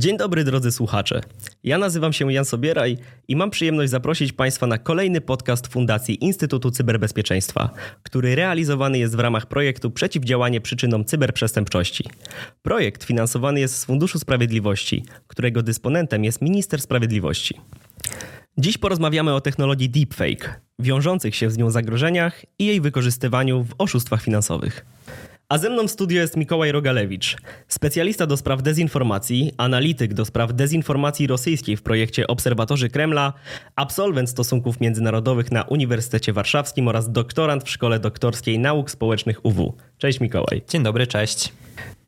Dzień dobry drodzy słuchacze. Ja nazywam się Jan Sobieraj i mam przyjemność zaprosić Państwa na kolejny podcast Fundacji Instytutu Cyberbezpieczeństwa, który realizowany jest w ramach projektu Przeciwdziałanie przyczynom cyberprzestępczości. Projekt finansowany jest z Funduszu Sprawiedliwości, którego dysponentem jest Minister Sprawiedliwości. Dziś porozmawiamy o technologii deepfake, wiążących się z nią zagrożeniach i jej wykorzystywaniu w oszustwach finansowych. A ze mną w studio jest Mikołaj Rogalewicz, specjalista do spraw dezinformacji, analityk do spraw dezinformacji rosyjskiej w projekcie Obserwatorzy Kremla, absolwent stosunków międzynarodowych na Uniwersytecie Warszawskim oraz doktorant w Szkole Doktorskiej Nauk Społecznych UW. Cześć Mikołaj. Dzień dobry, cześć.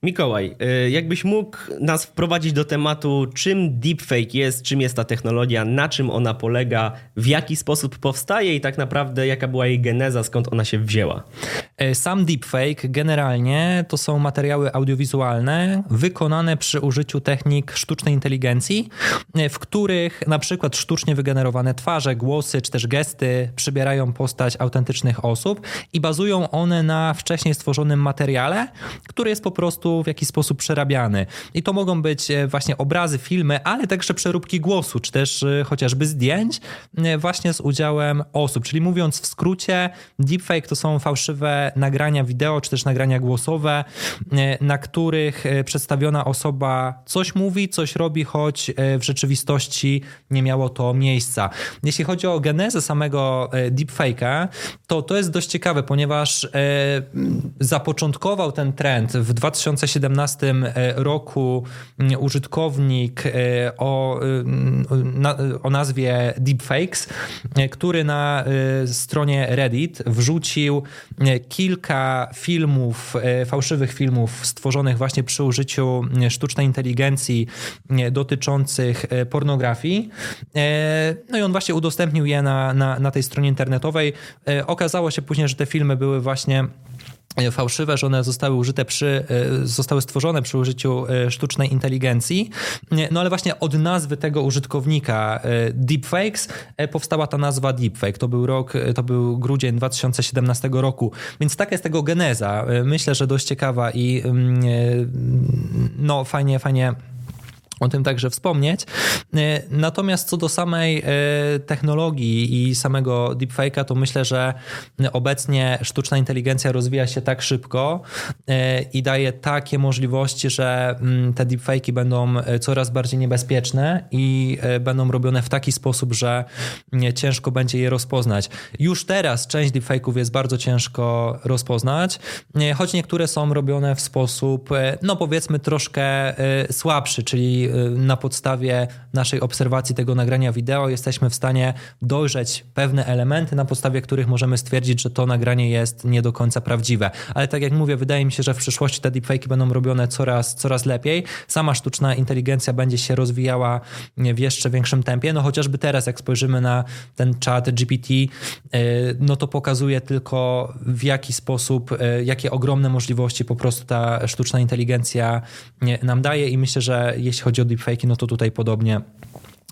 Mikołaj, y, jakbyś mógł nas wprowadzić do tematu, czym deepfake jest, czym jest ta technologia, na czym ona polega, w jaki sposób powstaje i tak naprawdę jaka była jej geneza, skąd ona się wzięła? E, sam deepfake generalnie to są materiały audiowizualne wykonane przy użyciu technik sztucznej inteligencji, e, w których na przykład sztucznie wygenerowane twarze, głosy czy też gesty przybierają postać autentycznych osób i bazują one na wcześniej stworzonym materiale, który jest po prostu w jakiś sposób przerabiany. I to mogą być e, właśnie obrazy, filmy, ale także przeróbki głosu, czy też e, chociażby zdjęć e, właśnie z udziałem osób. Czyli mówiąc w skrócie, deepfake to są fałszywe nagrania wideo, czy też nagrania głosowe, na których przedstawiona osoba coś mówi, coś robi, choć w rzeczywistości nie miało to miejsca. Jeśli chodzi o genezę samego deepfake'a, to to jest dość ciekawe, ponieważ zapoczątkował ten trend w 2000 2017 e, roku mm, użytkownik e, o, e, o nazwie Deepfakes, który na stronie Reddit wrzucił kilka filmów, fałszywych filmów stworzonych właśnie przy użyciu sztucznej inteligencji dotyczących pornografii. No i on właśnie udostępnił je na, na, na tej stronie internetowej. Okazało się później, że te filmy były właśnie E, fałszywe, że one zostały użyte przy, e, zostały stworzone przy użyciu e, sztucznej inteligencji. No ale właśnie od nazwy tego użytkownika deepfakes powstała ta nazwa deepfake. To był rok, to był grudzień 2017 roku, więc taka jest tego geneza. Myślę, że dość ciekawa i mm, no fajnie, fajnie o tym także wspomnieć. E, natomiast co do samej e, technologii i samego deepfake'a, to myślę, że obecnie sztuczna inteligencja rozwija się tak szybko e, i daje takie możliwości, że mm, te deepfake'i będą coraz bardziej niebezpieczne i będą robione w taki sposób, że ciężko będzie je rozpoznać. Już teraz część deepfake'ów jest bardzo ciężko rozpoznać, choć niektóre są robione w sposób, no powiedzmy, troszkę słabszy, czyli na podstawie naszej obserwacji tego nagrania wideo jesteśmy w stanie dojrzeć pewne elementy, na podstawie których możemy stwierdzić, że to nagranie jest nie do końca prawdziwe. Ale tak jak mówię, wydaje mi się, że w przyszłości te deepfake'i będą robione coraz, coraz lepiej. Sama sztuczna inteligencja będzie się rozwijała w jeszcze większym tempie. No chociażby teraz, jak spojrzymy na ten chat GPT, y, no to pokazuje tylko w jaki sposób, y, jakie ogromne możliwości po prostu ta sztuczna inteligencja nam daje i myślę, że jeśli chodzi o deepfake, no to tutaj podobnie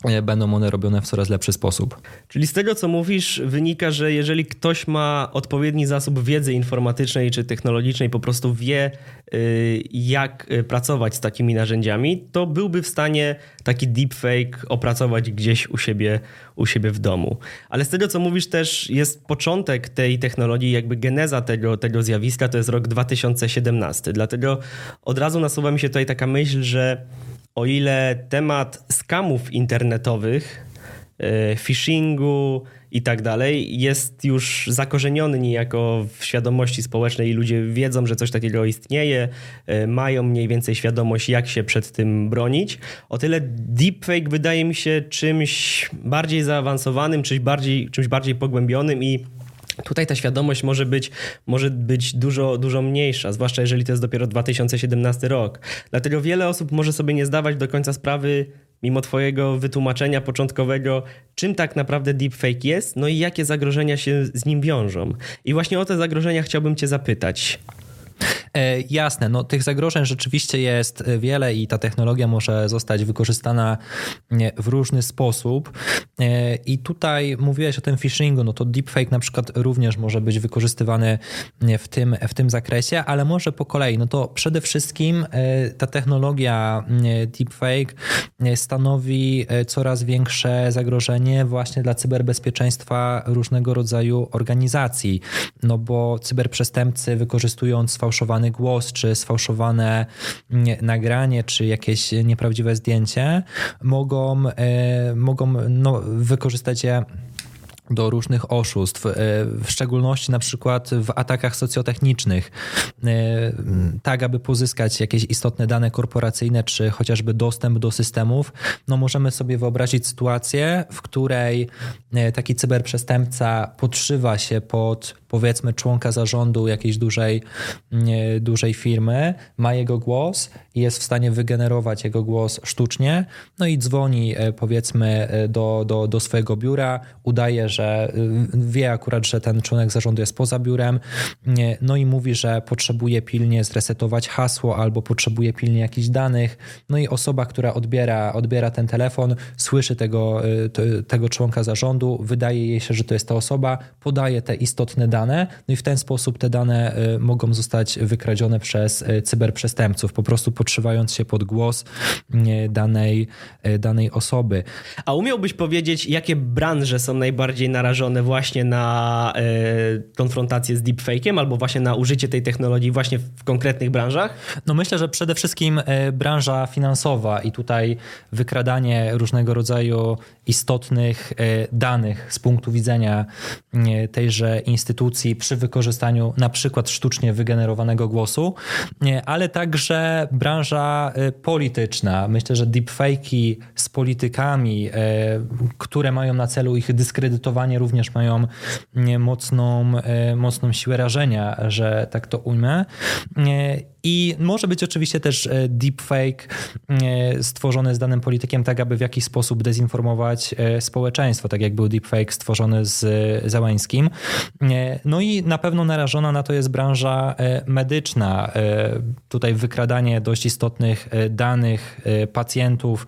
e, będą one robione w coraz lepszy sposób. Czyli z tego, co mówisz, wynika, że jeżeli ktoś ma odpowiedni zasób wiedzy informatycznej czy technologicznej, po prostu wie, y, jak y, pracować z takimi narzędziami, to byłby w stanie taki deepfake opracować gdzieś u siebie, u siebie w domu. Ale z tego, co mówisz, też jest początek tej technologii, jakby geneza tego, tego zjawiska, to jest rok 2017. Dlatego od razu nasuwa mi się tutaj taka myśl, że o ile temat skamów internetowych, e, phishingu i tak dalej jest już zakorzeniony niejako w świadomości społecznej i ludzie wiedzą, że coś takiego istnieje, e, mają mniej więcej świadomość, jak się przed tym bronić. O tyle deepfake wydaje mi się czymś bardziej zaawansowanym, czymś bardziej, czymś bardziej pogłębionym i Tutaj ta świadomość może być, może być dużo, dużo mniejsza, zwłaszcza jeżeli to jest dopiero 2017 rok. Dlatego wiele osób może sobie nie zdawać do końca sprawy, mimo Twojego wytłumaczenia początkowego, czym tak naprawdę deepfake jest, no i jakie zagrożenia się z nim wiążą. I właśnie o te zagrożenia chciałbym Cię zapytać. Jasne, no tych zagrożeń rzeczywiście jest wiele i ta technologia może zostać wykorzystana w różny sposób. I tutaj mówiłeś o tym phishingu, no to deepfake na przykład również może być wykorzystywany w tym, w tym zakresie, ale może po kolei. No to przede wszystkim ta technologia deepfake stanowi coraz większe zagrożenie właśnie dla cyberbezpieczeństwa różnego rodzaju organizacji, no bo cyberprzestępcy wykorzystując sfałszowany głos, czy sfałszowane nagranie, czy jakieś nieprawdziwe zdjęcie, mogą, e, mogą no, wykorzystać je do różnych oszustw, e, w szczególności na przykład w atakach socjotechnicznych, e, tak aby pozyskać jakieś istotne dane korporacyjne, czy chociażby dostęp do systemów, no możemy sobie wyobrazić sytuację, w której e, taki cyberprzestępca podszywa się pod powiedzmy członka zarządu jakiejś dużej, dużej firmy, ma jego głos i jest w stanie wygenerować jego głos sztucznie, no i dzwoni powiedzmy do, do, do swojego biura, udaje, że że y, wie akurat, że ten członek zarządu jest poza biurem, no i mówi, że potrzebuje pilnie zresetować hasło albo potrzebuje pilnie jakichś danych. No i osoba, która odbiera, odbiera ten telefon, słyszy tego, y, tego członka zarządu, wydaje jej się, że to jest ta osoba, podaje te istotne dane, no i w ten sposób te dane y, mogą zostać wykradzione przez cyberprzestępców, po prostu podszywając się pod głos danej, danej osoby. A umiałbyś powiedzieć, jakie branże są najbardziej narażone właśnie na e, konfrontację z deepfake'iem albo właśnie na użycie tej technologii właśnie w konkretnych branżach? No myślę, że przede wszystkim e, branża finansowa i tutaj wykradanie różnego rodzaju istotnych e, danych z punktu widzenia tejże instytucji przy wykorzystaniu na przykład sztucznie wygenerowanego głosu, ale także branża polityczna. Myślę, że deepfake'i z politykami, które mają na celu ich dyskredytowanie również mają mocną, e, mocną siłę rażenia, że tak to ujmę. E, I może być oczywiście też e, deepfake stworzony z danym politykiem, tak aby w jakiś sposób dezinformować społeczeństwo, tak jak był deepfake stworzony z Załańskim. No i na pewno narażona na to jest branża medyczna. Tutaj wykradanie dość istotnych danych pacjentów,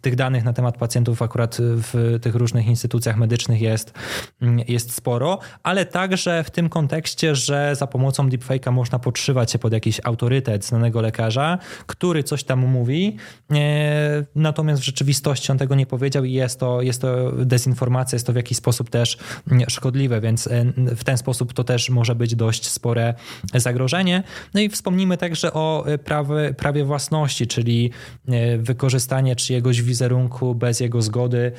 tych danych na temat pacjentów akurat w tych różnych instytucjach medycznych jest, jest sporo, ale także w tym kontekście, że za pomocą deepfake'a można podszywać się pod jakiś autorytet znanego lekarza, który coś tam mówi, e, natomiast w rzeczywistości on tego nie powiedział i jest to, jest to dezinformacja, jest to w jakiś sposób też szkodliwe, więc e, w ten sposób to też może być dość spore zagrożenie. No i wspomnimy także o prawie, prawie własności, czyli e, wykorzystanie czyjegoś wizerunku bez jego zgody,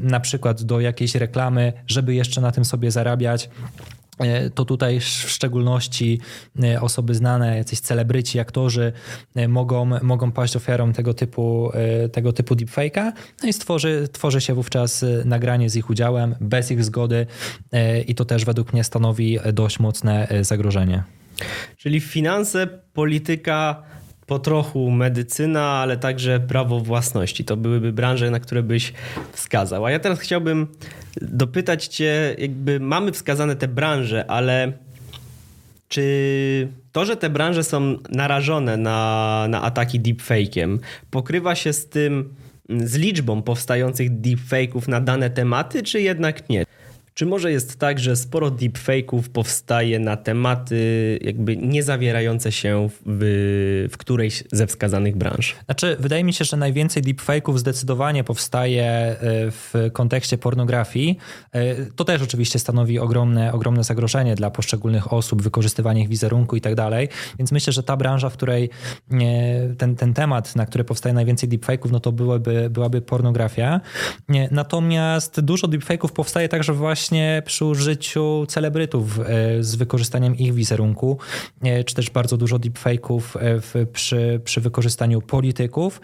na przykład do jakiejś reklamy, żeby jeszcze na tym sobie zarabiać e, to tutaj w szczególności e, osoby znane, jacyś celebryci, aktorzy e, mogą, mogą paść ofiarą tego typu, tego typu deepfake'a no i stworzy, tworzy się wówczas nagranie z ich udziałem, bez ich zgody i to też według mnie stanowi dość mocne zagrożenie. Czyli finanse, polityka, po trochu medycyna, ale także prawo własności. To byłyby branże, na które byś wskazał. A ja teraz chciałbym dopytać Cię, jakby mamy wskazane te branże, ale czy to, że te branże są narażone na, na ataki deepfake'iem, pokrywa się z tym, z liczbą powstających deepfake'ów na dane tematy, czy jednak nie? Czy może jest tak, że sporo deepfake'ów powstaje na tematy jakby nie zawierające się w, w którejś ze wskazanych branż? Znaczy, wydaje mi się, że najwięcej deepfake'ów zdecydowanie powstaje e, w kontekście pornografii. E, to też oczywiście stanowi ogromne, ogromne zagrożenie dla poszczególnych osób, wykorzystywanie ich wizerunku i tak dalej. Więc myślę, że ta branża, w której e, ten, ten temat, na który powstaje najwięcej deepfake'ów, no to byłaby, byłaby pornografia. Natomiast dużo deepfake'ów powstaje także właśnie właśnie przy użyciu celebrytów e, z wykorzystaniem ich wizerunku, e, czy też bardzo dużo deepfake'ów e, przy, przy wykorzystaniu polityków.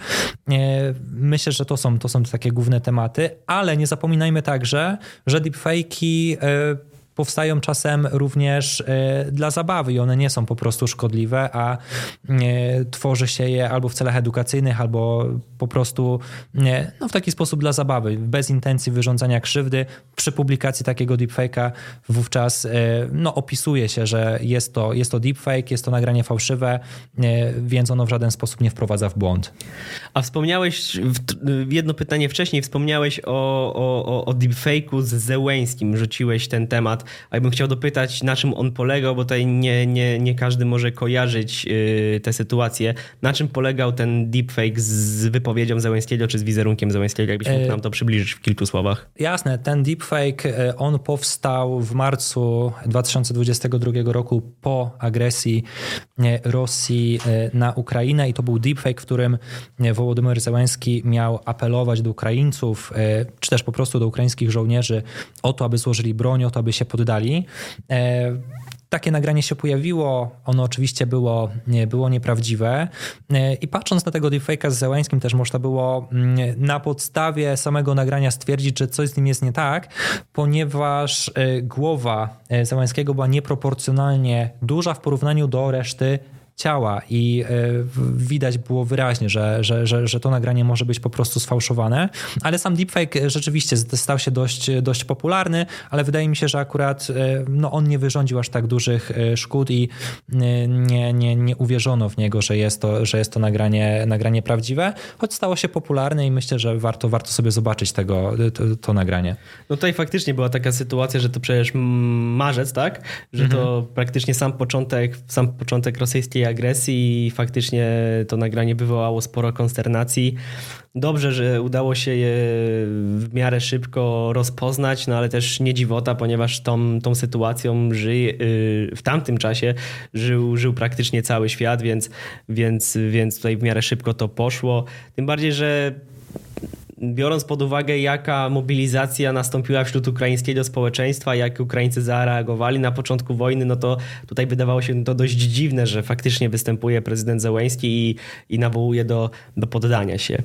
Myślę, że to są, to są takie główne tematy, ale nie zapominajmy także, że deepfake'i powstają czasem również dla zabawy i one nie są po prostu szkodliwe, a tworzy się je albo w celach edukacyjnych, albo po prostu no, w taki sposób dla zabawy, bez intencji wyrządzania krzywdy. Przy publikacji takiego deepfake'a wówczas no, opisuje się, że jest to, jest to deepfake, jest to nagranie fałszywe, więc ono w żaden sposób nie wprowadza w błąd. A wspomniałeś, jedno pytanie wcześniej, wspomniałeś o, o, o deepfake'u z Zełęskim, rzuciłeś ten temat, a ja bym chciał dopytać, na czym on polegał, bo tutaj nie, nie, nie każdy może kojarzyć yy, tę sytuację. Na czym polegał ten deepfake z wypowiedzią Zełęskiego, czy z wizerunkiem Zełęskiego? Jakbyś mógł e, nam to przybliżyć w kilku słowach. Jasne, ten deepfake, e, on powstał w marcu 2022 roku po agresji Rosji na Ukrainę i to był deepfake, w którym Wołodymyr Zełenski miał apelować do Ukraińców, e, czy też po prostu do ukraińskich żołnierzy o to, aby złożyli broń, o to, aby się poddali. E, takie nagranie się pojawiło, ono oczywiście było, było nieprawdziwe. E, i patrząc na tego deepfake'a z Zełańskim też można było mm, na podstawie samego nagrania stwierdzić, że coś z nim jest nie tak, ponieważ głowa Zełańskiego była nieproporcjonalnie duża w porównaniu do reszty ciała i e, widać było wyraźnie, że, że, że, że to nagranie może być po prostu sfałszowane, ale sam deepfake rzeczywiście stał się dość, dość popularny, ale wydaje mi się, że akurat e, no, on nie wyrządził aż tak dużych e, szkód i nie, nie, nie uwierzono w niego, że jest to, że jest to nagranie, nagranie prawdziwe, choć stało się popularne i myślę, że warto, warto sobie zobaczyć tego, to, to nagranie. No tutaj faktycznie była taka sytuacja, że to przecież marzec, tak? Że mhm. to praktycznie sam początek, sam początek rosyjskiej agresji i faktycznie to nagranie wywołało sporo konsternacji. Dobrze, że udało się je w miarę szybko rozpoznać, no ale też nie dziwota, ponieważ tą, tą sytuacją żyje, y, w tamtym czasie żył, żył praktycznie cały świat, więc, więc, więc tutaj w miarę szybko to poszło. Tym bardziej, że biorąc pod uwagę, jaka mobilizacja nastąpiła wśród ukraińskiego społeczeństwa, jak Ukraińcy zareagowali na początku wojny, no to tutaj wydawało się to dość dziwne, że faktycznie występuje prezydent Zełęński i, i nawołuje do, do poddania się.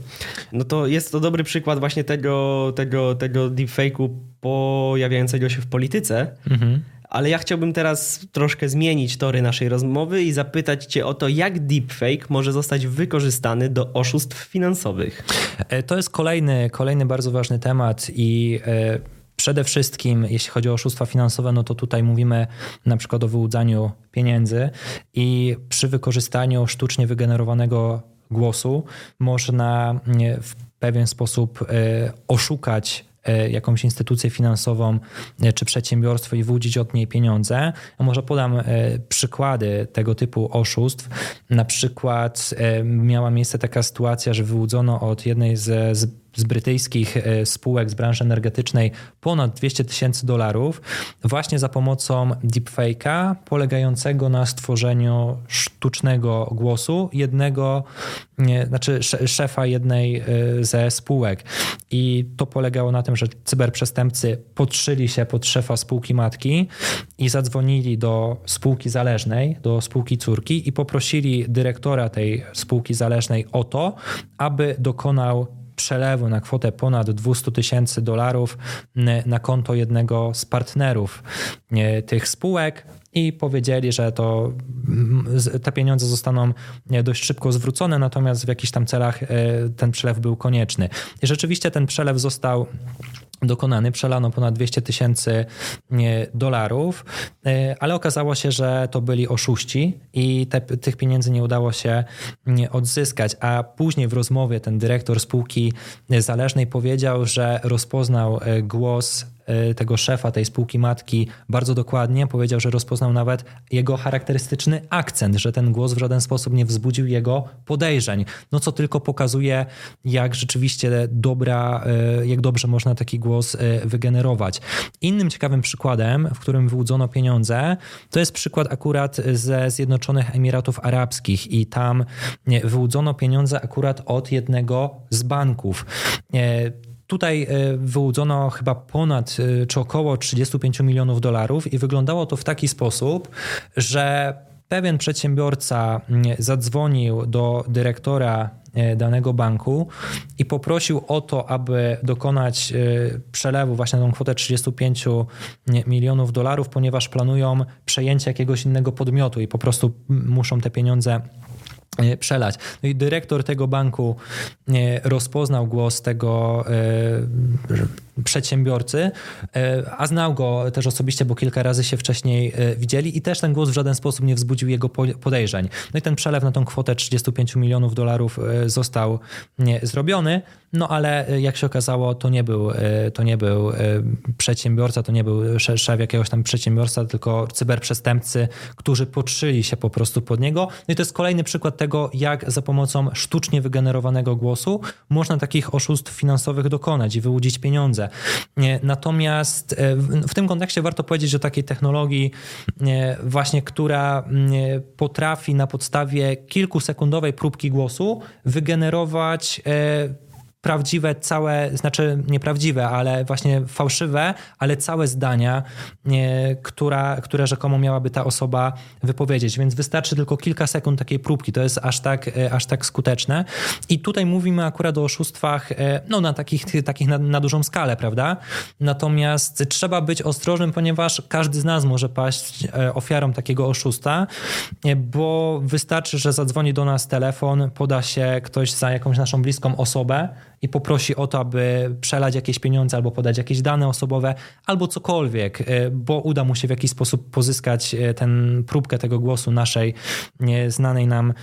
No to jest to dobry przykład właśnie tego, tego, tego deepfake'u pojawiającego się w polityce. Mhm ale ja chciałbym teraz troszkę zmienić tory naszej rozmowy i zapytać Cię o to, jak deepfake może zostać wykorzystany do oszustw finansowych. E, to jest kolejny, kolejny bardzo ważny temat i e, Przede wszystkim, jeśli chodzi o oszustwa finansowe, no to tutaj mówimy na przykład o wyłudzaniu pieniędzy i przy wykorzystaniu sztucznie wygenerowanego głosu można w pewien sposób e, oszukać E, jakąś instytucję finansową e, czy przedsiębiorstwo i wyłudzić od niej pieniądze. Może podam e, przykłady tego typu oszustw. Na przykład miała miejsce taka sytuacja, że wyłudzono od jednej z, z z brytyjskich e, spółek z branży energetycznej ponad 200 tysięcy dolarów właśnie za pomocą deepfake'a polegającego na stworzeniu sztucznego głosu jednego, znaczy szefa jednej e, ze spółek. I to polegało na tym, że cyberprzestępcy podszyli się pod szefa spółki matki i zadzwonili do spółki zależnej, do spółki córki i poprosili dyrektora tej spółki zależnej o to, aby dokonał przelewu na kwotę ponad 200 tysięcy dolarów na konto jednego z partnerów tych spółek i powiedzieli, że to te pieniądze zostaną dość szybko zwrócone, natomiast w jakichś tam celach e, ten przelew był konieczny. I rzeczywiście ten przelew został dokonany, przelano ponad 200 tysięcy dolarów, e, ale okazało się, że to byli oszuści i te, tych pieniędzy nie udało się odzyskać, a później w rozmowie ten dyrektor spółki zależnej powiedział, że rozpoznał e, głos tego szefa tej spółki matki bardzo dokładnie. Powiedział, że rozpoznał nawet jego charakterystyczny akcent, że ten głos w żaden sposób nie wzbudził jego podejrzeń. No co tylko pokazuje, jak rzeczywiście dobra, e, jak dobrze można taki głos e, wygenerować. Innym ciekawym przykładem, w którym wyłudzono pieniądze, to jest przykład akurat ze Zjednoczonych Emiratów Arabskich i tam wyłudzono pieniądze akurat od jednego z banków. Tutaj e, wyłudzono chyba ponad e, czy około 35 milionów dolarów i wyglądało to w taki sposób, że pewien przedsiębiorca mm, zadzwonił do dyrektora e, danego banku i poprosił o to, aby dokonać przelewu właśnie na tą kwotę 35 milionów dolarów, ponieważ planują przejęcie jakiegoś innego podmiotu i po prostu muszą te pieniądze przelać. No i dyrektor tego banku e, rozpoznał głos tego e, przedsiębiorcy, a znał go też osobiście, bo kilka razy się wcześniej widzieli i też ten głos w żaden sposób nie wzbudził jego podejrzeń. No i ten przelew na tą kwotę 35 milionów dolarów został zrobiony, no ale jak się okazało, to nie był, to nie był przedsiębiorca, to nie był szef jakiegoś tam przedsiębiorstwa, tylko cyberprzestępcy, którzy podszyli się po prostu pod niego. No i to jest kolejny przykład tego, jak za pomocą sztucznie wygenerowanego głosu można takich oszustw finansowych dokonać i wyłudzić pieniądze. Natomiast e, w tym kontekście warto powiedzieć o takiej technologii, e, właśnie która potrafi na podstawie kilkusekundowej próbki głosu wygenerować e, prawdziwe, całe, znaczy nieprawdziwe, ale właśnie fałszywe, ale całe zdania, która, które rzekomo miałaby ta osoba wypowiedzieć. Więc wystarczy tylko kilka sekund takiej próbki. To jest aż tak, e, aż tak skuteczne. I tutaj mówimy akurat o oszustwach e, no, na takich, takich na, na dużą skalę, prawda? Natomiast trzeba być ostrożnym, ponieważ każdy z nas może paść e, ofiarą takiego oszusta, bo wystarczy, że zadzwoni do nas telefon, poda się ktoś za jakąś naszą bliską osobę, i poprosi o to, aby przelać jakieś pieniądze albo podać jakieś dane osobowe, albo cokolwiek, e, bo uda mu się w jakiś sposób pozyskać e, ten próbkę tego głosu naszej znanej nam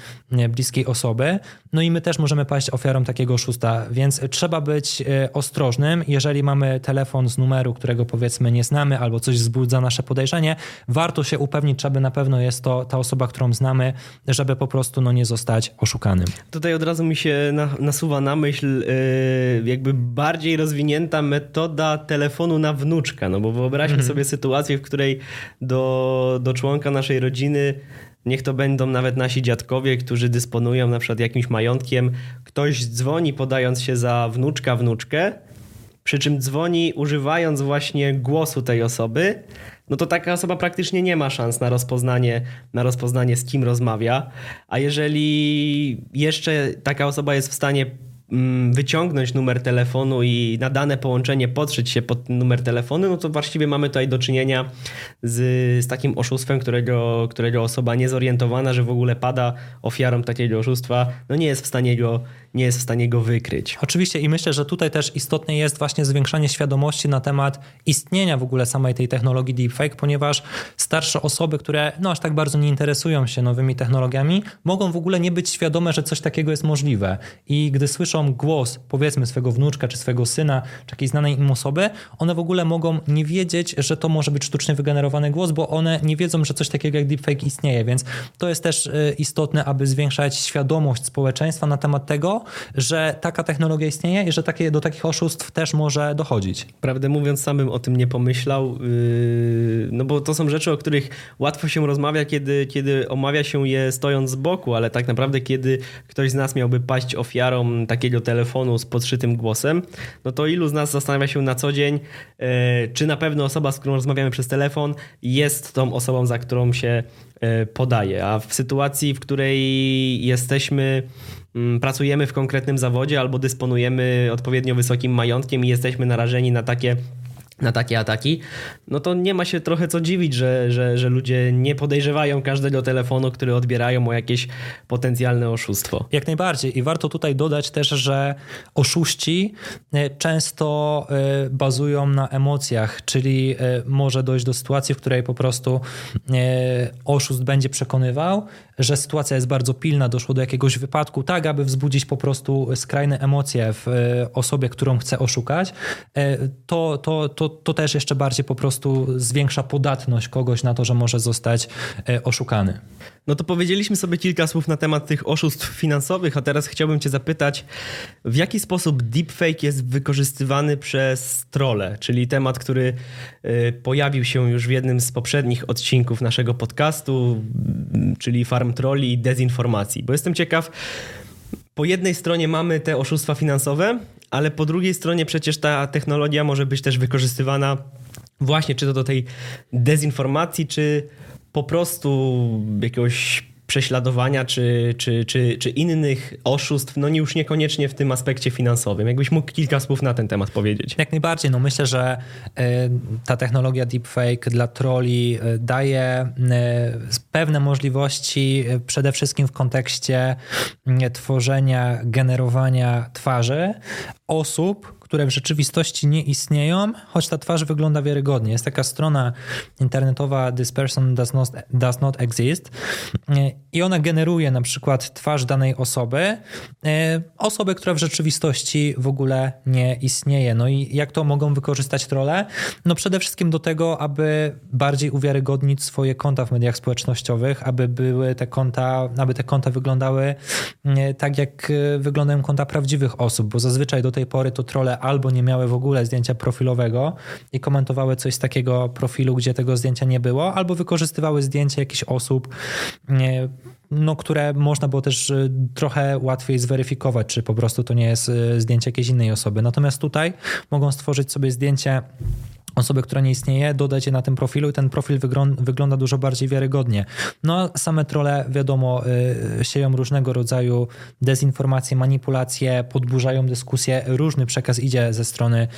bliskiej osoby. No i my też możemy paść ofiarą takiego oszusta, więc trzeba być e, ostrożnym. Jeżeli mamy telefon z numeru, którego powiedzmy nie znamy, albo coś wzbudza nasze podejrzenie, warto się upewnić, aby na pewno jest to ta osoba, którą znamy, żeby po prostu no, nie zostać oszukanym. Tutaj od razu mi się nasuwa na myśl Y, jakby bardziej rozwinięta metoda telefonu na wnuczka, no bo wyobraźmy mhm. sobie sytuację, w której do, do członka naszej rodziny Niech to będą nawet nasi dziadkowie, którzy dysponują na przykład jakimś majątkiem. Ktoś dzwoni podając się za wnuczka, wnuczkę, przy czym dzwoni używając właśnie głosu tej osoby, no to taka osoba praktycznie nie ma szans na rozpoznanie, na rozpoznanie z kim rozmawia. A jeżeli jeszcze taka osoba jest w stanie wyciągnąć numer telefonu i na dane połączenie potrzeć się pod numer telefonu, no to właściwie mamy tutaj do czynienia z, z takim oszustwem, którego, którego osoba niezorientowana, że w ogóle pada ofiarą takiego oszustwa, no nie jest w stanie go nie jest w stanie go wykryć. Oczywiście i myślę, że tutaj też istotne jest właśnie zwiększanie świadomości na temat istnienia w ogóle samej tej technologii deepfake, ponieważ starsze osoby, które no aż tak bardzo nie interesują się nowymi technologiami, mogą w ogóle nie być świadome, że coś takiego jest możliwe. I gdy słyszą głos, powiedzmy swego wnuczka, czy swego syna, czy jakiejś znanej im osoby, one w ogóle mogą nie wiedzieć, że to może być sztucznie wygenerowany głos, bo one nie wiedzą, że coś takiego jak deepfake istnieje, więc to jest też y, istotne, aby zwiększać świadomość społeczeństwa na temat tego, że taka technologia istnieje i że takie, do takich oszustw też może dochodzić. Prawdę mówiąc, samym o tym nie pomyślał, yy, no bo to są rzeczy, o których łatwo się rozmawia, kiedy, kiedy omawia się je stojąc z boku, ale tak naprawdę, kiedy ktoś z nas miałby paść ofiarą takiego telefonu z podszytym głosem, no to ilu z nas zastanawia się na co dzień, yy, czy na pewno osoba, z którą rozmawiamy przez telefon, jest tą osobą, za którą się yy, podaje. A w sytuacji, w której jesteśmy Mm, pracujemy w konkretnym zawodzie albo dysponujemy odpowiednio wysokim majątkiem i jesteśmy narażeni na takie na takie ataki, no to nie ma się trochę co dziwić, że, że, że ludzie nie podejrzewają każdego telefonu, który odbierają o jakieś potencjalne oszustwo. Jak najbardziej. I warto tutaj dodać też, że oszuści e, często e, bazują na emocjach, czyli e, może dojść do sytuacji, w której po prostu oszust będzie przekonywał, że sytuacja jest bardzo pilna, doszło do jakiegoś wypadku, tak aby wzbudzić po prostu skrajne emocje w osobie, którą chce oszukać. To, to, to to, też jeszcze bardziej po prostu zwiększa podatność kogoś na to, że może zostać e, oszukany. No to powiedzieliśmy sobie kilka słów na temat tych oszustw finansowych, a teraz chciałbym Cię zapytać, w jaki sposób deepfake jest wykorzystywany przez trole, czyli temat, który e, pojawił się już w jednym z poprzednich odcinków naszego podcastu, czyli farm troli i dezinformacji. Bo jestem ciekaw, po jednej stronie mamy te oszustwa finansowe, ale po drugiej stronie przecież ta technologia może być też wykorzystywana właśnie czy to do tej dezinformacji, czy po prostu jakiegoś prześladowania czy, czy, czy, czy innych oszustw, no już niekoniecznie w tym aspekcie finansowym. Jakbyś mógł kilka słów na ten temat powiedzieć. Jak najbardziej. No myślę, że e, ta technologia deepfake dla trolli e, daje e, pewne możliwości przede wszystkim w kontekście tworzenia, generowania twarzy osób, które w rzeczywistości nie istnieją, choć ta twarz wygląda wiarygodnie. Jest taka strona internetowa This person does not, does not exist i ona generuje na przykład twarz danej osoby, e, osoby, która w rzeczywistości w ogóle nie istnieje. No i jak to mogą wykorzystać trole? No przede wszystkim do tego, aby bardziej uwiarygodnić swoje konta w mediach społecznościowych, aby były te konta, aby te konta wyglądały e, tak, jak e, wyglądają konta prawdziwych osób, bo zazwyczaj do tej pory to trole albo nie miały w ogóle zdjęcia profilowego i komentowały coś z takiego profilu, gdzie tego zdjęcia nie było, albo wykorzystywały zdjęcia jakichś osób, no, które można było też y, trochę łatwiej zweryfikować, czy po prostu to nie jest y, zdjęcie jakiejś innej osoby. Natomiast tutaj mogą stworzyć sobie zdjęcie osoby, która nie istnieje, dodać je na tym profilu i ten profil wygląda dużo bardziej wiarygodnie. No same trole, wiadomo, y, sieją różnego rodzaju dezinformacje, manipulacje, podburzają dyskusję, różny przekaz idzie ze strony,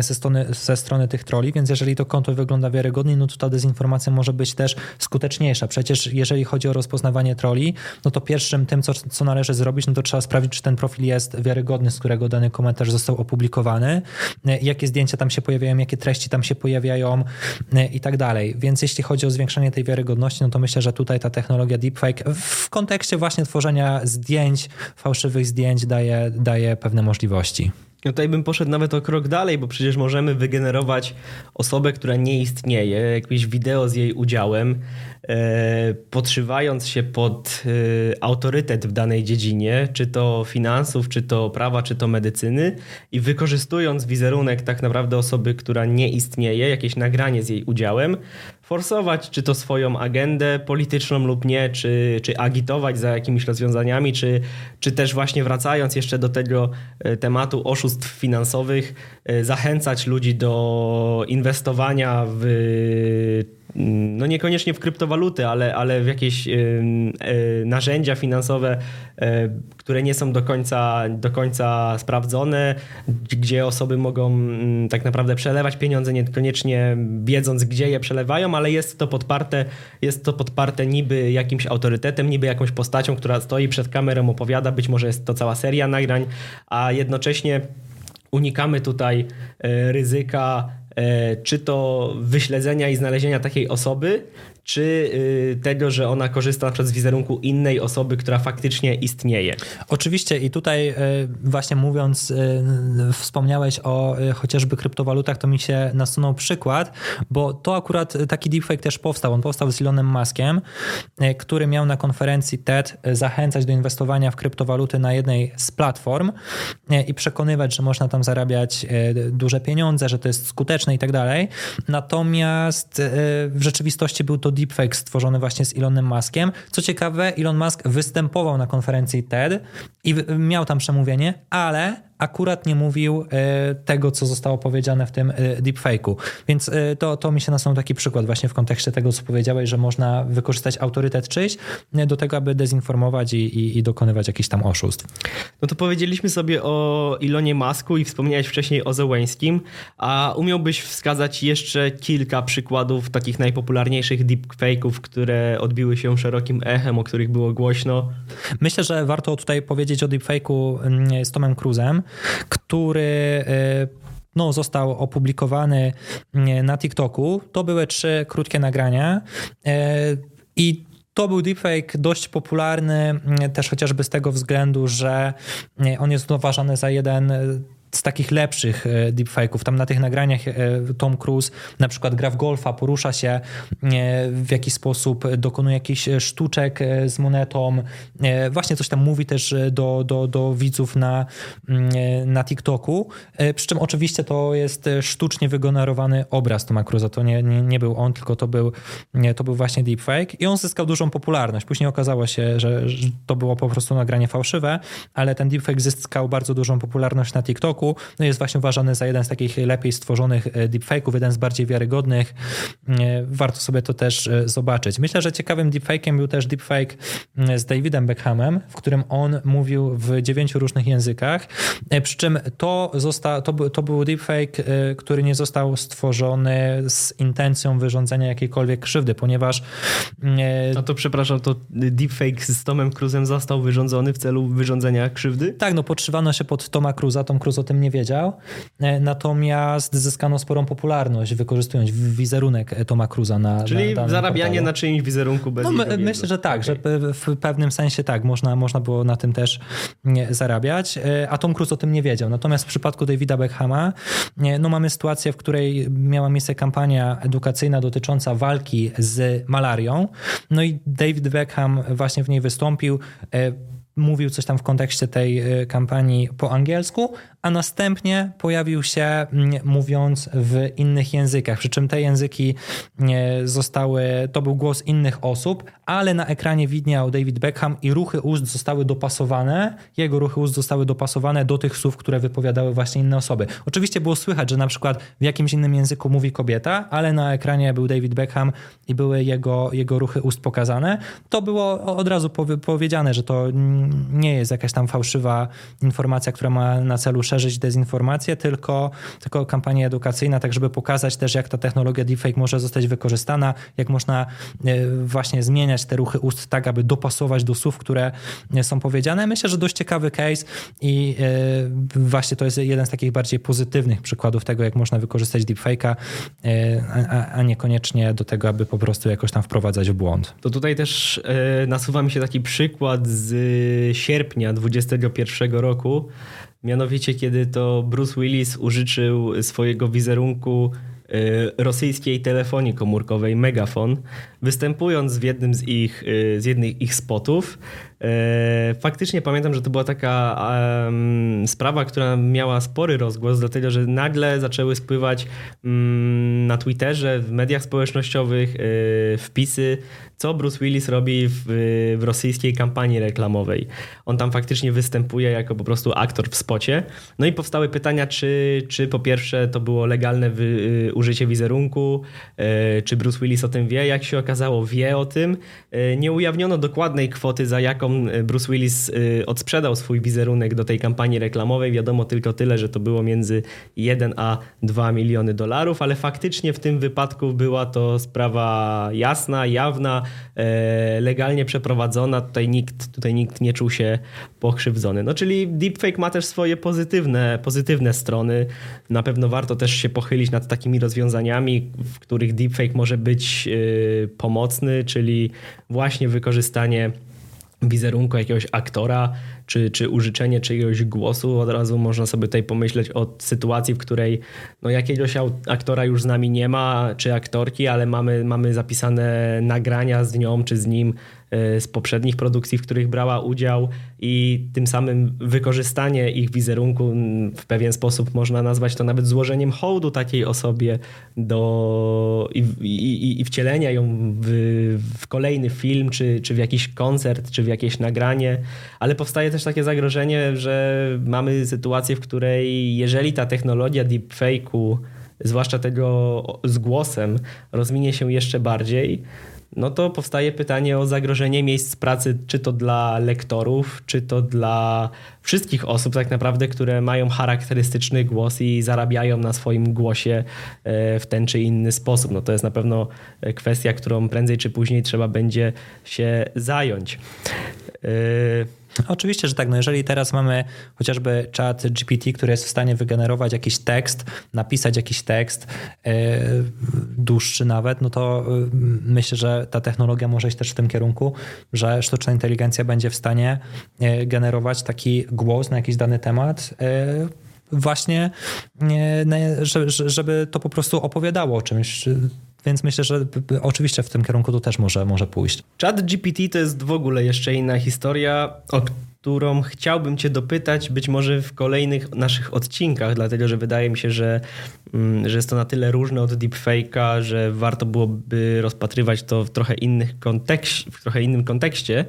ze strony, ze strony tych troli, więc jeżeli to konto wygląda wiarygodnie, no to ta dezinformacja może być też skuteczniejsza. Przecież jeżeli chodzi o rozpoznawanie troli, no to pierwszym tym, co, co należy zrobić, no to trzeba sprawdzić, czy ten profil jest wiarygodny, z którego dany komentarz został opublikowany, y, jakie zdjęcia tam się pojawiają, jakie treści tam tam się pojawiają e, i tak dalej. Więc jeśli chodzi o zwiększenie tej wiarygodności, no to myślę, że tutaj ta technologia deepfake w kontekście właśnie tworzenia zdjęć, fałszywych zdjęć daje, daje pewne możliwości. No tutaj bym poszedł nawet o krok dalej, bo przecież możemy wygenerować osobę, która nie istnieje, jakieś wideo z jej udziałem, e, podszywając się pod e, autorytet w danej dziedzinie, czy to finansów, czy to prawa, czy to medycyny i wykorzystując wizerunek tak naprawdę osoby, która nie istnieje, jakieś nagranie z jej udziałem, forsować, czy to swoją agendę polityczną lub nie, czy, czy agitować za jakimiś rozwiązaniami, czy, czy też właśnie wracając jeszcze do tego e, tematu oszustw finansowych, e, zachęcać ludzi do inwestowania w no niekoniecznie w kryptowaluty, ale, ale w jakieś narzędzia finansowe, e, które nie są do końca, do końca sprawdzone, gdzie osoby mogą tak naprawdę przelewać pieniądze, niekoniecznie wiedząc, gdzie je przelewają, ale jest to podparte, jest to podparte niby jakimś autorytetem, niby jakąś postacią, która stoi przed kamerą, opowiada, być może jest to cała seria nagrań, a jednocześnie unikamy tutaj e, ryzyka E, czy to wyśledzenia i znalezienia takiej osoby, czy y, tego, że ona korzysta na przykład z wizerunku innej osoby, która faktycznie istnieje. Oczywiście i tutaj y, właśnie mówiąc, y, wspomniałeś o chociażby kryptowalutach, to mi się nasunął przykład, bo to akurat taki deepfake też powstał. On powstał z Elonem Muskiem, który miał na konferencji TED zachęcać do inwestowania w kryptowaluty na jednej z platform i przekonywać, że można tam zarabiać duże pieniądze, że to jest skuteczne i tak dalej. Natomiast w rzeczywistości był to deepfake stworzony właśnie z Elonem Muskiem. Co ciekawe, Elon Musk występował na konferencji TED i miał tam przemówienie, ale akurat nie mówił e, tego, co zostało powiedziane w tym e, deepfake'u. Więc e, to, to mi się nasunął taki przykład właśnie w kontekście tego, co powiedziałeś, że można wykorzystać autorytet czyjś do tego, aby dezinformować i, i, i dokonywać jakichś tam oszustw. No to powiedzieliśmy sobie o Ilonie Masku i wspomniałeś wcześniej o Zełęskim, a umiałbyś wskazać jeszcze kilka przykładów takich najpopularniejszych deepfake'ów, które odbiły się szerokim echem, o których było głośno? Myślę, że warto tutaj powiedzieć o deepfake'u mm, z Tomem Cruzem, który e, no, został opublikowany e, na TikToku. To były trzy krótkie nagrania e, i to był deepfake dość popularny, też chociażby z tego względu, że on jest uważany za jeden z takich lepszych e, deepfake'ów. Tam na tych nagraniach e, Tom Cruise na przykład gra w golfa, porusza się e, w jakiś sposób, dokonuje jakichś sztuczek z monetą. Właśnie coś tam mówi też do, do, do widzów na, mm, na TikToku. Przy czym oczywiście to jest sztucznie wygenerowany obraz Toma Cruise'a. To nie, nie, nie był on, tylko to był, to był właśnie deepfake i on zyskał dużą popularność. Później okazało się, że to było po prostu nagranie fałszywe, ale ten deepfake zyskał bardzo dużą popularność na TikToku roku. No jest właśnie uważany za jeden z takich lepiej stworzonych deepfake'ów, jeden z bardziej wiarygodnych. Warto sobie to też zobaczyć. Myślę, że ciekawym deepfake'iem był też deepfake z Davidem Beckhamem, w którym on mówił w dziewięciu różnych językach, przy czym to, zosta, to, to był deepfake, który nie został stworzony z intencją wyrządzenia jakiejkolwiek krzywdy, ponieważ... A to przepraszam, to deepfake z Tomem Cruzem został wyrządzony w celu wyrządzenia krzywdy? Tak, no podszywano się pod Toma Cruza, Tom Cruise o tym nie wiedział, e, natomiast zyskano sporą popularność wykorzystując wizerunek Toma Cruza na Czyli na zarabianie portalu. na czyimś wizerunku bez no, my, Myślę, że tak, okay. że w pewnym sensie tak, można, można było na tym też zarabiać, e, a Tom Cruise o tym nie wiedział. Natomiast w przypadku Davida Beckhama no mamy sytuację, w której miała miejsce kampania edukacyjna dotycząca walki z malarią, no i David Beckham właśnie w niej wystąpił e, mówił coś tam w kontekście tej e, kampanii po angielsku, a następnie pojawił się mm, mówiąc w innych językach. Przy czym te języki zostały, to był głos innych osób, ale na ekranie widniał David Beckham i ruchy ust zostały dopasowane, jego ruchy ust zostały dopasowane do tych słów, które wypowiadały właśnie inne osoby. Oczywiście było słychać, że na przykład w jakimś innym języku mówi kobieta, ale na ekranie był David Beckham i były jego, jego ruchy ust pokazane. To było od razu powiedziane, że to nie jest jakaś tam fałszywa informacja, która ma na celu szerzyć dezinformację, tylko, tylko kampania edukacyjna, tak żeby pokazać też, jak ta technologia deepfake może zostać wykorzystana, jak można e, właśnie zmieniać te ruchy ust tak, aby dopasować do słów, które są powiedziane. Myślę, że dość ciekawy case i e, właśnie to jest jeden z takich bardziej pozytywnych przykładów tego, jak można wykorzystać deepfake'a, e, a, a niekoniecznie do tego, aby po prostu jakoś tam wprowadzać w błąd. To tutaj też nasuwa mi się taki przykład z sierpnia 2021 roku, Mianowicie, kiedy to Bruce Willis użyczył swojego wizerunku y, rosyjskiej telefonii komórkowej Megafon, występując w jednym z ich, y, z jednych ich spotów, E, faktycznie pamiętam, że to była taka sprawa, która miała spory rozgłos, dlatego że nagle zaczęły spływać um, na Twitterze, w mediach społecznościowych y, wpisy, co Bruce Willis robi w, w, rosyjskiej kampanii reklamowej. On tam faktycznie występuje jako po prostu aktor w spocie. No i powstały pytania, czy, czy po pierwsze to było legalne wy, y, użycie wizerunku, y, czy Bruce Willis o tym wie. Jak się okazało, wie o tym. Nie ujawniono dokładnej kwoty, za jaką E, Bruce Willis e, odsprzedał swój wizerunek do tej kampanii reklamowej. Wiadomo tylko tyle, że to było między 1 a 2 miliony dolarów, ale faktycznie w tym wypadku była to sprawa jasna, jawna, e, legalnie przeprowadzona. Tutaj nikt, tutaj nikt nie czuł się pokrzywdzony. No czyli deepfake ma też swoje pozytywne, pozytywne strony. Na pewno warto też się pochylić nad takimi rozwiązaniami, w których deepfake może być pomocny, czyli właśnie wykorzystanie wizerunku jakiegoś aktora, czy, czy użyczenie czyjegoś głosu, od razu można sobie tutaj pomyśleć o sytuacji, w której no jakiegoś aktora już z nami nie ma, czy aktorki, ale mamy, mamy zapisane nagrania z nią, czy z nim z poprzednich produkcji, w których brała udział i tym samym wykorzystanie ich wizerunku w pewien sposób można nazwać to nawet złożeniem hołdu takiej osobie do, i, i, i wcielenia ją w, w, kolejny film, czy, czy w jakiś koncert, czy w jakieś nagranie, ale powstaje też takie zagrożenie, że mamy sytuację, w której jeżeli ta technologia deepfake'u zwłaszcza tego z głosem, rozwinie się jeszcze bardziej, no to powstaje pytanie o zagrożenie miejsc pracy, czy to dla lektorów, czy to dla wszystkich osób tak naprawdę, które mają charakterystyczny głos i zarabiają na swoim głosie e, w ten czy inny sposób. No to jest na pewno kwestia, którą prędzej czy później trzeba będzie się zająć. E, Oczywiście, że tak. No jeżeli teraz mamy chociażby chat GPT, który jest w stanie wygenerować jakiś tekst, napisać jakiś tekst, yy, dłuższy nawet, no to yy, myślę, że ta technologia może iść też w tym kierunku, że sztuczna inteligencja będzie w stanie yy, generować taki głos na jakiś dany temat właśnie, żeby to po prostu opowiadało o czymś. Więc myślę, że oczywiście w tym kierunku to też może, może pójść. Chat GPT to jest w ogóle jeszcze inna historia, o którą chciałbym Cię dopytać, być może w kolejnych naszych odcinkach, dlatego że wydaje mi się, że, mm, że jest to na tyle różne od deepfake'a, że warto byłoby rozpatrywać to w trochę, innych kontekście, w trochę innym kontekście.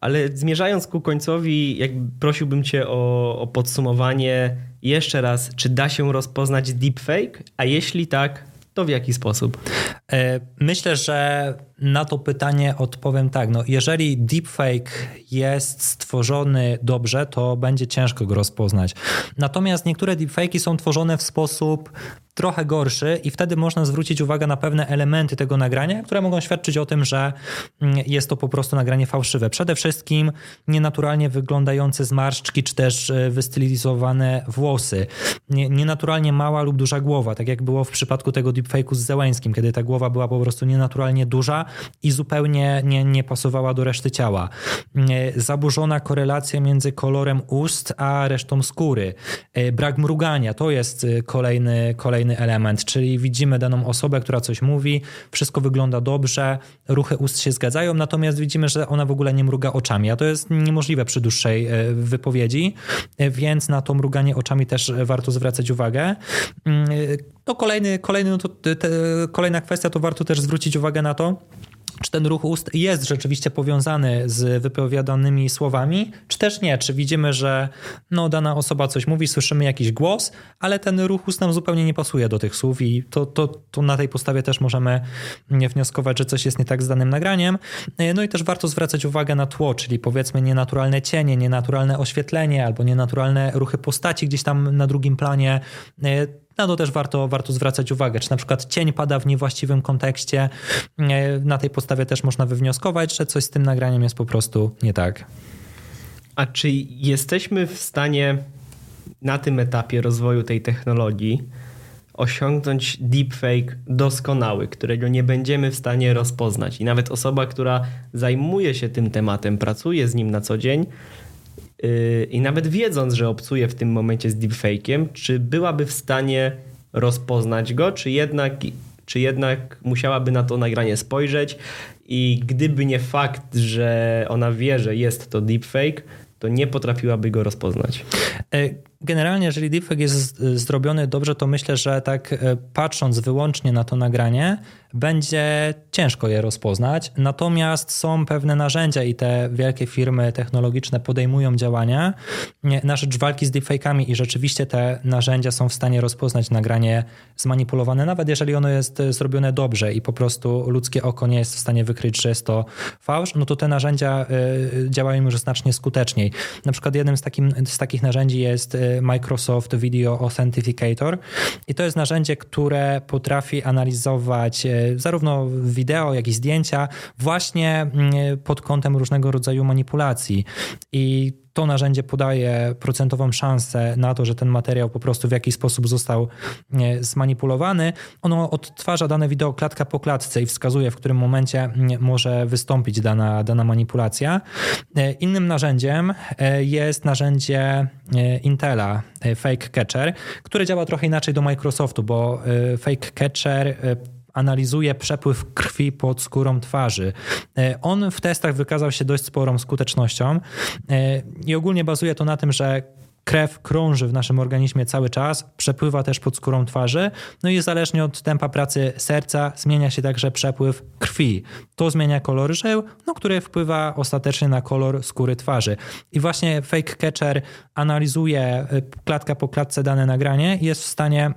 Ale zmierzając ku końcowi, prosiłbym Cię o, o podsumowanie jeszcze raz, czy da się rozpoznać deepfake? A jeśli tak, to w jaki sposób? E, myślę, że na to pytanie odpowiem tak. No, jeżeli deepfake jest stworzony dobrze, to będzie ciężko go rozpoznać. Natomiast niektóre deepfake'i są tworzone w sposób trochę gorszy i wtedy można zwrócić uwagę na pewne elementy tego nagrania, które mogą świadczyć o tym, że mm, jest to po prostu nagranie fałszywe. Przede wszystkim nienaturalnie wyglądające zmarszczki, czy też e, wystylizowane włosy. Nienaturalnie mała lub duża głowa, tak jak było w przypadku tego deepfake'u z Zełęskim, kiedy ta głowa była po prostu nienaturalnie duża i zupełnie nie, nie pasowała do reszty ciała. E, zaburzona korelacja między kolorem ust a resztą skóry. E, brak mrugania, to jest kolejny, kolejny kolejny element, czyli widzimy daną osobę, która coś mówi, wszystko wygląda dobrze, ruchy ust się zgadzają, natomiast widzimy, że ona w ogóle nie mruga oczami, a to jest niemożliwe przy dłuższej e, wypowiedzi, e, więc na to mruganie oczami też warto zwracać uwagę. E, to kolejny, kolejny no to, te, kolejna kwestia, to warto też zwrócić uwagę na to, czy ten ruch ust jest rzeczywiście powiązany z wypowiadanymi słowami, czy też nie? Czy widzimy, że no, dana osoba coś mówi, słyszymy jakiś głos, ale ten ruch ust nam zupełnie nie pasuje do tych słów i to, to, to na tej podstawie też możemy wnioskować, że coś jest nie tak z danym nagraniem. No i też warto zwracać uwagę na tło, czyli powiedzmy nienaturalne cienie, nienaturalne oświetlenie albo nienaturalne ruchy postaci gdzieś tam na drugim planie na to też warto, warto zwracać uwagę, czy na przykład cień pada w niewłaściwym kontekście. Na tej podstawie też można wywnioskować, że coś z tym nagraniem jest po prostu nie tak. A czy jesteśmy w stanie na tym etapie rozwoju tej technologii osiągnąć deepfake doskonały, którego nie będziemy w stanie rozpoznać? I nawet osoba, która zajmuje się tym tematem, pracuje z nim na co dzień, i nawet wiedząc, że obcuje w tym momencie z deepfake'iem, czy byłaby w stanie rozpoznać go, czy jednak, czy jednak musiałaby na to nagranie spojrzeć i gdyby nie fakt, że ona wie, że jest to deepfake, to nie potrafiłaby go rozpoznać. E, generalnie, jeżeli deepfake jest zrobiony dobrze, to myślę, że tak e, patrząc wyłącznie na to nagranie, będzie ciężko je rozpoznać. Natomiast są pewne narzędzia i te wielkie firmy technologiczne podejmują działania na rzecz walki z deepfake'ami i rzeczywiście te narzędzia są w stanie rozpoznać nagranie zmanipulowane, nawet jeżeli ono jest zrobione dobrze i po prostu ludzkie oko nie jest w stanie wykryć, że jest to fałsz, no to te narzędzia y, działają już znacznie skuteczniej. Na przykład jednym z, takim, z takich narzędzi jest Microsoft Video Authenticator i to jest narzędzie, które potrafi analizować y, zarówno wideo, jak i zdjęcia, właśnie mm, pod kątem różnego rodzaju manipulacji. I to narzędzie podaje procentową szansę na to, że ten materiał po prostu w jakiś sposób został zmanipulowany. Ono odtwarza dane wideo klatka po klatce i wskazuje, w którym momencie może wystąpić dana, dana manipulacja. E, innym narzędziem e, jest narzędzie e, Intela Fake Catcher, które działa trochę inaczej do Microsoftu, bo Fake Catcher analizuje przepływ krwi pod skórą twarzy. E, on w testach wykazał się dość sporą skutecznością e, i ogólnie bazuje to na tym, że krew krąży w naszym organizmie cały czas, przepływa też pod skórą twarzy, no i zależnie od tempa pracy serca zmienia się także przepływ krwi. To zmienia kolor żył, no, który wpływa ostatecznie na kolor skóry twarzy. I właśnie Fake Catcher analizuje e, klatka po klatce dane nagranie i jest w stanie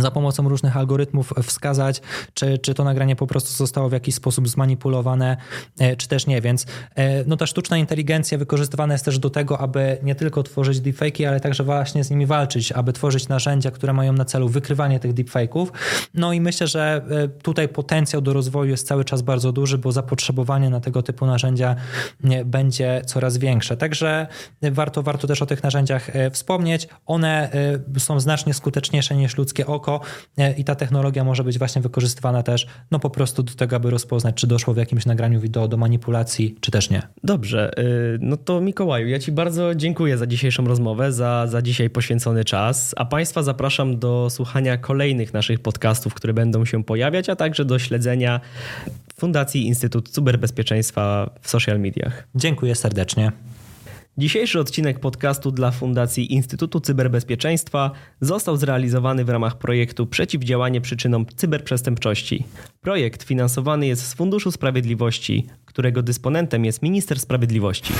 za pomocą różnych algorytmów wskazać, czy, czy to nagranie po prostu zostało w jakiś sposób zmanipulowane, e, czy też nie. Więc e, no, ta sztuczna inteligencja wykorzystywana jest też do tego, aby nie tylko tworzyć deepfake'i, ale także właśnie z nimi walczyć, aby tworzyć narzędzia, które mają na celu wykrywanie tych deepfake'ów. No i myślę, że e, tutaj potencjał do rozwoju jest cały czas bardzo duży, bo zapotrzebowanie na tego typu narzędzia będzie coraz większe. Także warto, warto też o tych narzędziach wspomnieć. One są znacznie skuteczniejsze niż ludzkie oko, e, i ta technologia może być właśnie wykorzystywana też no po prostu do tego, aby rozpoznać, czy doszło w jakimś nagraniu wideo do manipulacji, czy też nie. Dobrze, y, no to Mikołaju, ja Ci bardzo dziękuję za dzisiejszą rozmowę, za, za dzisiaj poświęcony czas, a Państwa zapraszam do słuchania kolejnych naszych podcastów, które będą się pojawiać, a także do śledzenia Fundacji Instytut Cyberbezpieczeństwa w social mediach. Dziękuję serdecznie. Dzisiejszy odcinek podcastu dla Fundacji Instytutu Cyberbezpieczeństwa został zrealizowany w ramach projektu Przeciwdziałanie przyczynom cyberprzestępczości. Projekt finansowany jest z Funduszu Sprawiedliwości, którego dysponentem jest Minister Sprawiedliwości.